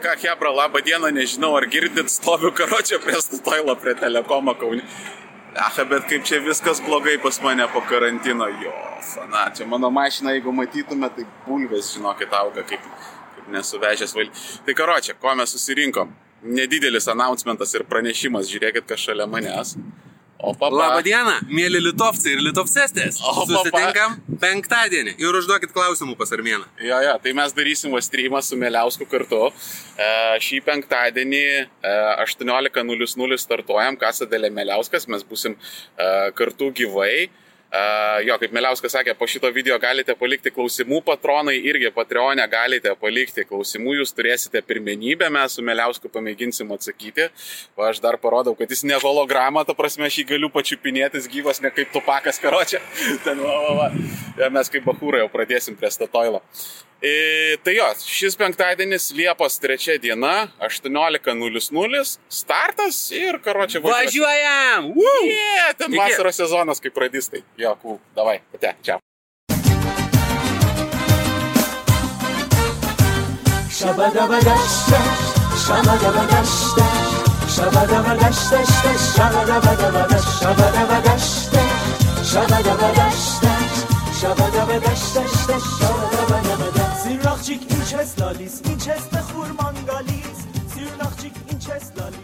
ką, Hebra, labą dieną, nežinau, ar girdit, stoviu karočią prie Statoilo, prie Telekomo Kaunį. Aha, bet kaip čia viskas blogai pas mane po karantino, jo, fana, čia mano mašina, jeigu matytume, tai bulvės, žinokit, auga kaip, kaip nesuvežęs valdy. Tai karočią, ko mes susirinkom? Nedidelis announcementas ir pranešimas, žiūrėkit, kas šalia manęs. O papa. Labą dieną, mėly litovcai ir papa. Susitinkam penktadienį ir užduokit klausimų pas Armėną. Jo, jo, tai mes darysim streamą su Meliausku kartu. E, šį penktadienį e, 18.00 startuojam, Kasa Dėlė Meliauskas, mes busim e, kartu gyvai. Jo, kaip Meliauskas sakė, po šito video galite palikti klausimų patronai, irgi Patreonė galite palikti klausimų, jūs turėsite pirmenybę, mes su Meliausku pamėginsim atsakyti. O aš dar parodau, kad jis ne hologramą, ta prasme, aš jį galiu pačiupinėtis gyvas, ne kaip tupakas karočią. Ten, va, va, va. Ja, mes kaip bahūrai jau pradėsim prie statoilo. E, tai jo, šis penktadienis Liepos 3 diena, 18.00, startas ir karočią Važiuojam! Yeah, ten vasaros sezonas, kaip pradistai. tai. Jokų, davai, ate, čia. Shabadabadashta, shabadabadashta, shabadabadashta, shabadabadashta, shabadabadashta, shabadabadashta, shabadabadashta, inches dalis inches bechur mangalis, Sirnakchik inches lalis.